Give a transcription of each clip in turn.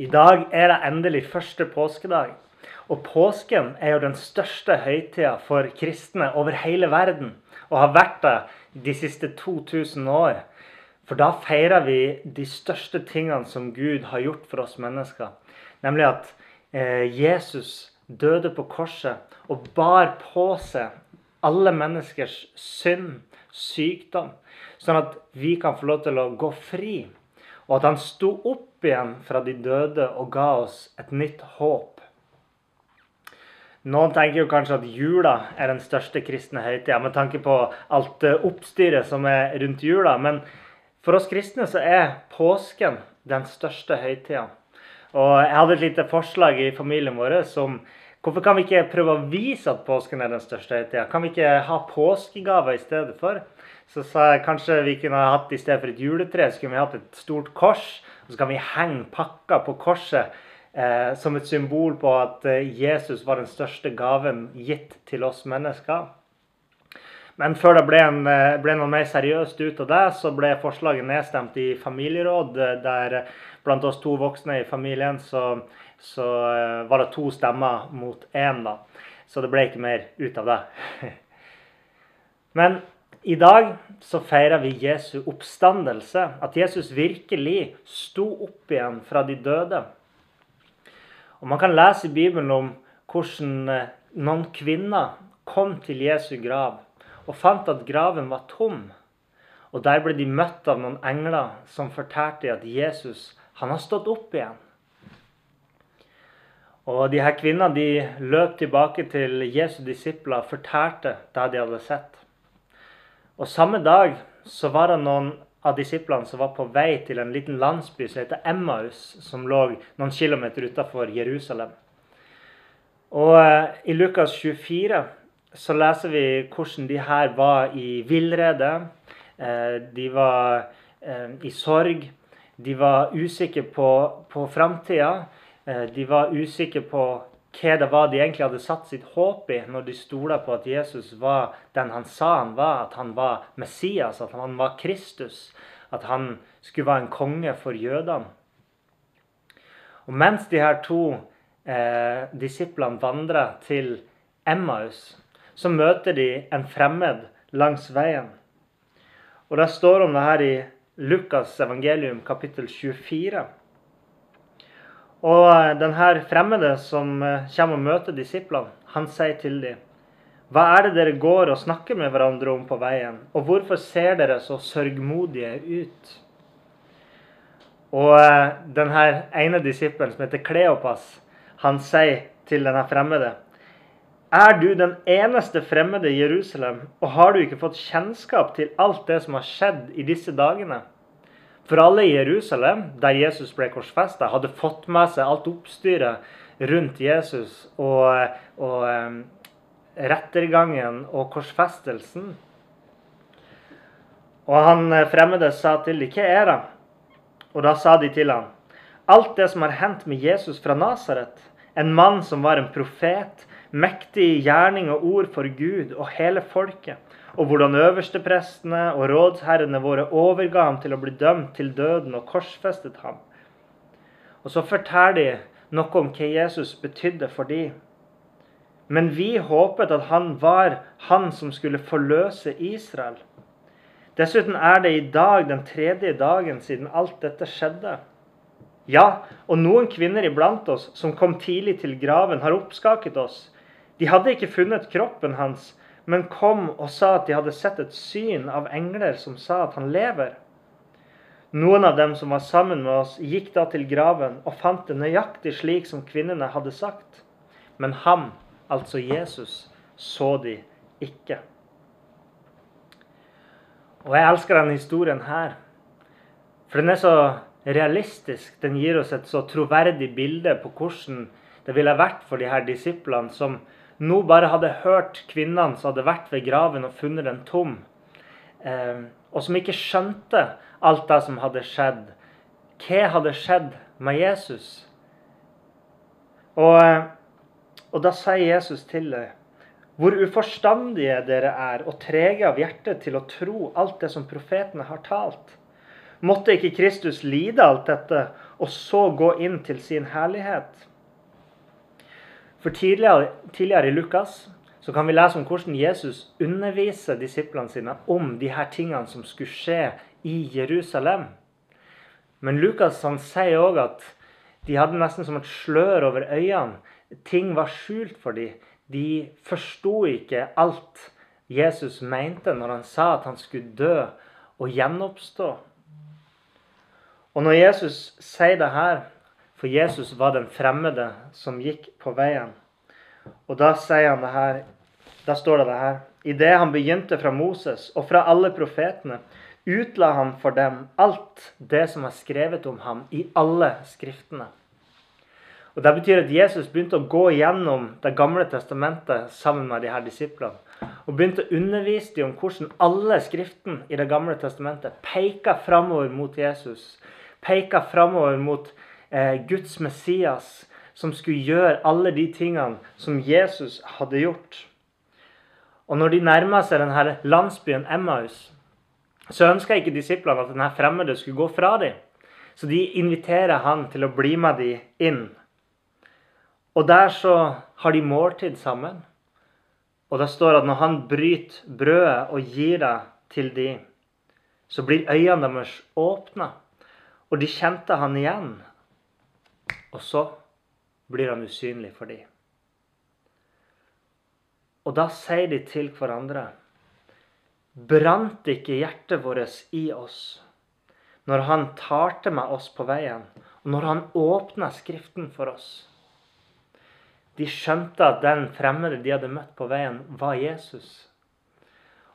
I dag er det endelig første påskedag. Og påsken er jo den største høytida for kristne over hele verden, og har vært det de siste 2000 år. For da feirer vi de største tingene som Gud har gjort for oss mennesker. Nemlig at eh, Jesus døde på korset og bar på seg alle menneskers synd, sykdom, sånn at vi kan få lov til å gå fri. Og at han sto opp igjen fra de døde og ga oss et nytt håp. Noen tenker jo kanskje at jula er den største kristne høytida, med tanke på alt oppstyret som er rundt jula. Men for oss kristne så er påsken den største høytida. Og jeg hadde et lite forslag i familien vår som Hvorfor kan vi ikke prøve å vise at påsken er den største høytida? Kan vi ikke ha påskegaver i stedet for? Så sa jeg kanskje vi kunne ha hatt i stedet for et juletre, så kunne vi hatt et stort kors. Og så kan vi henge pakker på korset eh, som et symbol på at eh, Jesus var den største gaven gitt til oss mennesker. Men før det ble, en, eh, ble noe mer seriøst ut av det, så ble forslaget nedstemt i familieråd. eh, Der blant oss to voksne i familien så, så eh, var det to stemmer mot én, da. Så det ble ikke mer ut av det. Men i dag så feirer vi Jesu oppstandelse. At Jesus virkelig sto opp igjen fra de døde. Og Man kan lese i Bibelen om hvordan eh, noen kvinner kom til Jesu grav og fant at graven var tom. Og Der ble de møtt av noen engler som fortalte at Jesus han har stått opp igjen. Og de her Kvinnene de løp tilbake til Jesu disipler og fortalte det de hadde sett. Og Samme dag så var det noen av disiplene som var på vei til en liten landsby som heter Emmaus, som lå noen kilometer utenfor Jerusalem. Og eh, I Lukas 24 så leser vi hvordan de her var i villrede. Eh, de var eh, i sorg. De var usikre på, på framtida. Eh, de var usikre på hva det var de egentlig hadde satt sitt håp i når de stola på at Jesus var den han sa han var, at han var Messias, at han var Kristus, at han skulle være en konge for jødene. Og Mens de her to eh, disiplene vandrer til Emmaus, så møter de en fremmed langs veien. Og Det står om det her i Lukas evangelium kapittel 24. Og eh, denne fremmede som eh, kommer og møter disiplene, han sier til dem Hva er det dere går og snakker med hverandre om på veien, og hvorfor ser dere så sørgmodige ut? Og eh, denne ene disippelen, som heter Kleopas, han sier til denne fremmede Er du den eneste fremmede i Jerusalem, og har du ikke fått kjennskap til alt det som har skjedd i disse dagene? For alle i Jerusalem, der Jesus ble korsfesta, hadde fått med seg alt oppstyret rundt Jesus og, og rettergangen og korsfestelsen. Og han eh, fremmede sa til dem, 'Hva er det?' Og da sa de til ham, 'Alt det som har hendt med Jesus fra Nasaret, en mann som var en profet, mektig i gjerning og ord for Gud og hele folket.' Og hvordan øversteprestene og rådsherrene våre overga ham til å bli dømt til døden og korsfestet ham. Og så forteller de noe om hva Jesus betydde for dem. Men vi håpet at han var han som skulle forløse Israel. Dessuten er det i dag den tredje dagen siden alt dette skjedde. Ja, og noen kvinner iblant oss som kom tidlig til graven, har oppskaket oss. De hadde ikke funnet kroppen hans, men kom og sa at de hadde sett et syn av engler som sa at han lever. Noen av dem som var sammen med oss, gikk da til graven og fant det nøyaktig slik som kvinnene hadde sagt. Men ham, altså Jesus, så de ikke. Og jeg elsker denne historien her. For den er så realistisk. Den gir oss et så troverdig bilde på hvordan det ville vært for de her disiplene som nå bare hadde hørt kvinnene som hadde vært ved graven og funnet den tom, eh, og som ikke skjønte alt det som hadde skjedd. Hva hadde skjedd med Jesus? Og, eh, og da sier Jesus til dem hvor uforstandige dere er, og trege av hjerte til å tro alt det som profetene har talt. Måtte ikke Kristus lide alt dette, og så gå inn til sin herlighet? For tidligere, tidligere, i Lukas så kan vi lese om hvordan Jesus underviser disiplene sine om de her tingene som skulle skje i Jerusalem. Men Lukas han sier òg at de hadde nesten som et slør over øynene. Ting var skjult for dem. De forsto ikke alt Jesus mente når han sa at han skulle dø og gjenoppstå. Og når Jesus sier det her, for Jesus var den fremmede som gikk på veien. Og da sier han det her, da står det det her Idet han begynte fra Moses og fra alle profetene, utla han for dem alt det som er skrevet om ham i alle skriftene. Og Det betyr at Jesus begynte å gå gjennom Det gamle testamentet sammen med de her disiplene. Og begynte å undervise dem om hvordan alle skriftene i Det gamle testamentet peker framover mot Jesus. Peker framover mot Jesus Guds Messias, som skulle gjøre alle de tingene som Jesus hadde gjort. Og når de nærma seg denne landsbyen Emmaus, så ønska ikke disiplene at denne fremmede skulle gå fra dem. Så de inviterer han til å bli med dem inn. Og der så har de måltid sammen. Og det står at når han bryter brødet og gir det til dem, så blir øynene deres åpna. Og de kjente han igjen. Og så blir han usynlig for dem. Og da sier de til hverandre Brant ikke hjertet vårt i oss når han talte med oss på veien, og når han åpna Skriften for oss? De skjønte at den fremmede de hadde møtt på veien, var Jesus.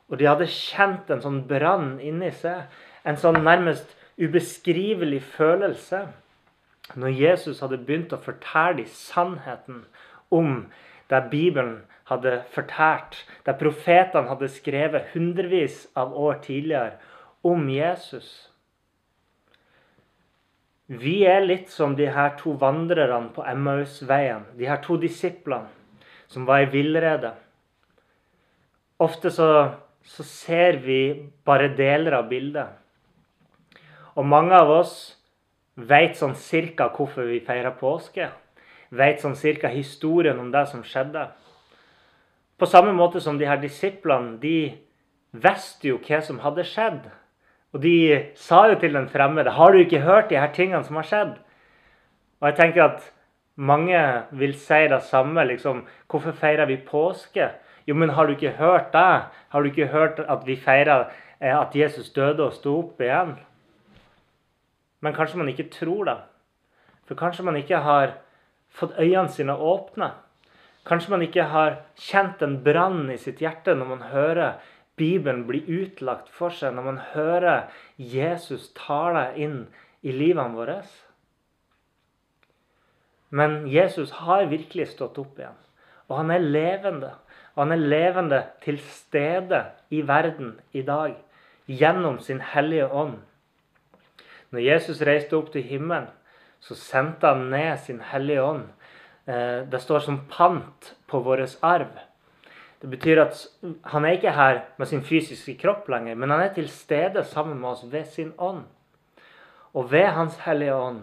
Og de hadde kjent en sånn brann inni seg, en sånn nærmest ubeskrivelig følelse når Jesus hadde begynt å fortelle sannheten om det Bibelen hadde fortalt, det profetene hadde skrevet hundrevis av år tidligere om Jesus Vi er litt som de her to vandrerne på Emmausveien, de her to disiplene som var i villrede. Ofte så, så ser vi bare deler av bildet. Og mange av oss Veit sånn cirka hvorfor vi feirer påske. Veit sånn cirka historien om det som skjedde. På samme måte som de her disiplene, de visste jo hva som hadde skjedd. Og de sa jo til den fremmede 'Har du ikke hørt de her tingene som har skjedd?' Og jeg tenker at mange vil si det samme. liksom, 'Hvorfor feirer vi påske?' Jo, men har du ikke hørt det? Har du ikke hørt at vi feirer eh, at Jesus døde og sto opp igjen? Men kanskje man ikke tror det. For kanskje man ikke har fått øynene sine åpne. Kanskje man ikke har kjent en brann i sitt hjerte når man hører Bibelen bli utlagt for seg, når man hører Jesus tale inn i livene våre. Men Jesus har virkelig stått opp igjen. Og han er levende. Og han er levende til stede i verden i dag gjennom sin hellige ånd. Når Jesus reiste opp til himmelen, så sendte han ned sin Hellige Ånd. Eh, det står som pant på vår arv. Det betyr at han er ikke her med sin fysiske kropp lenger, men han er til stede sammen med oss ved sin ånd. Og ved Hans Hellige Ånd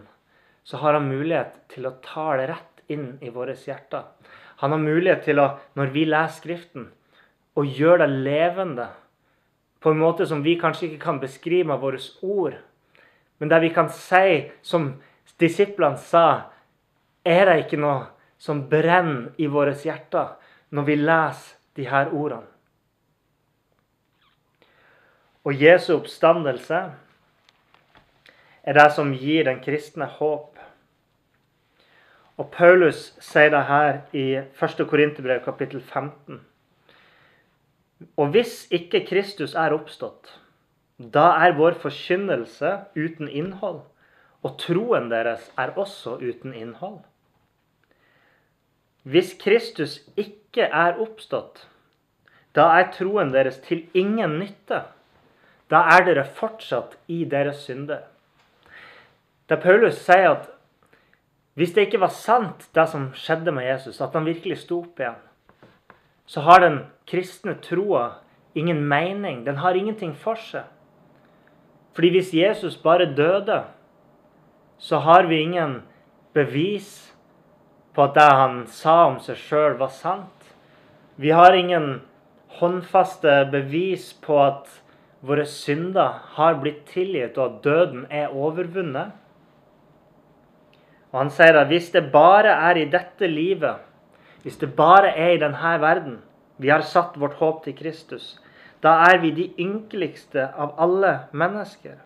så har han mulighet til å tale rett inn i våre hjerter. Han har mulighet til å, når vi leser Skriften, å gjøre det levende på en måte som vi kanskje ikke kan beskrive med våre ord. Men der vi kan si, som disiplene sa, er det ikke noe som brenner i våre hjerter når vi leser de her ordene. Og Jesu oppstandelse er det som gir den kristne håp. Og Paulus sier det her i 1. Korinterbrev kapittel 15. Og hvis ikke Kristus er oppstått, da er vår forkynnelse uten innhold, og troen deres er også uten innhold. Hvis Kristus ikke er oppstått, da er troen deres til ingen nytte. Da er dere fortsatt i deres synder. Da Paulus sier at hvis det ikke var sant, det som skjedde med Jesus, at han virkelig sto opp igjen, så har den kristne troa ingen mening. Den har ingenting for seg. Fordi hvis Jesus bare døde, så har vi ingen bevis på at det han sa om seg sjøl, var sant. Vi har ingen håndfaste bevis på at våre synder har blitt tilgitt, og at døden er overvunnet. Og Han sier at hvis det bare er i dette livet, hvis det bare er i denne verden, vi har satt vårt håp til Kristus, da er vi de ynkeligste av alle mennesker.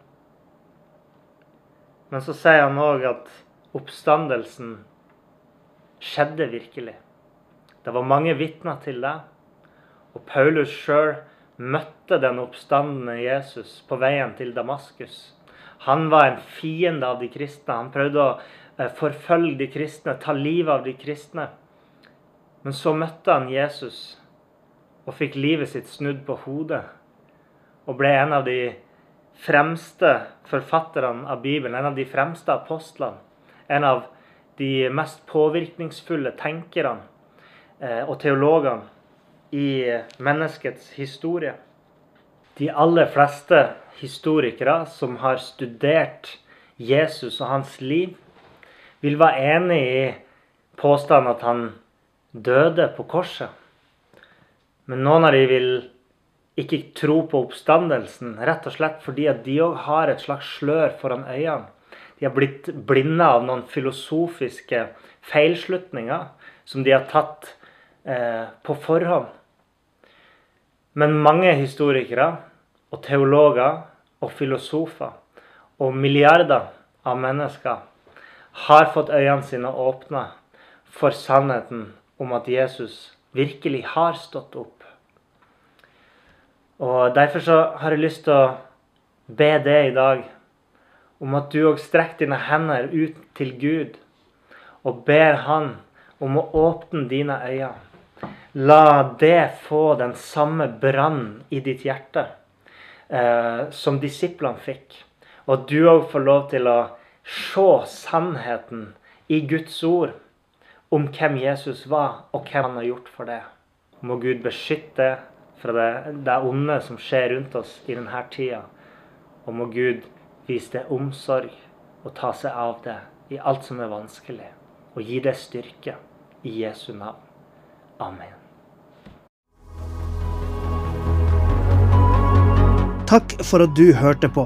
Men så sier han òg at oppstandelsen skjedde virkelig. Det var mange vitner til det. Og Paulus sjøl møtte den oppstandende Jesus på veien til Damaskus. Han var en fiende av de kristne. Han prøvde å eh, forfølge de kristne, ta livet av de kristne. Men så møtte han Jesus og fikk livet sitt snudd på hodet. Og ble en av de fremste forfatterne av Bibelen, en av de fremste apostlene. En av de mest påvirkningsfulle tenkerne eh, og teologene i menneskets historie. De aller fleste historikere som har studert Jesus og hans liv, vil være enig i påstanden at han døde på korset. Men noen av de vil ikke tro på oppstandelsen, rett og slett fordi at de òg har et slags slør foran øynene. De har blitt blinde av noen filosofiske feilslutninger som de har tatt eh, på forhånd. Men mange historikere og teologer og filosofer og milliarder av mennesker har fått øynene sine åpne for sannheten om at Jesus virkelig har stått opp. Og Derfor så har jeg lyst til å be det i dag om at du òg strekker dine hender ut til Gud og ber Han om å åpne dine øyne. La det få den samme brann i ditt hjerte eh, som disiplene fikk. Og du òg får lov til å se sannheten i Guds ord om hvem Jesus var, og hvem han har gjort for det. Må Gud beskytte fra det, det onde som skjer rundt oss i denne tida. Og må Gud vise deg omsorg og ta seg av det i alt som er vanskelig. Og gi deg styrke i Jesu navn. Amen. Takk for at du hørte på.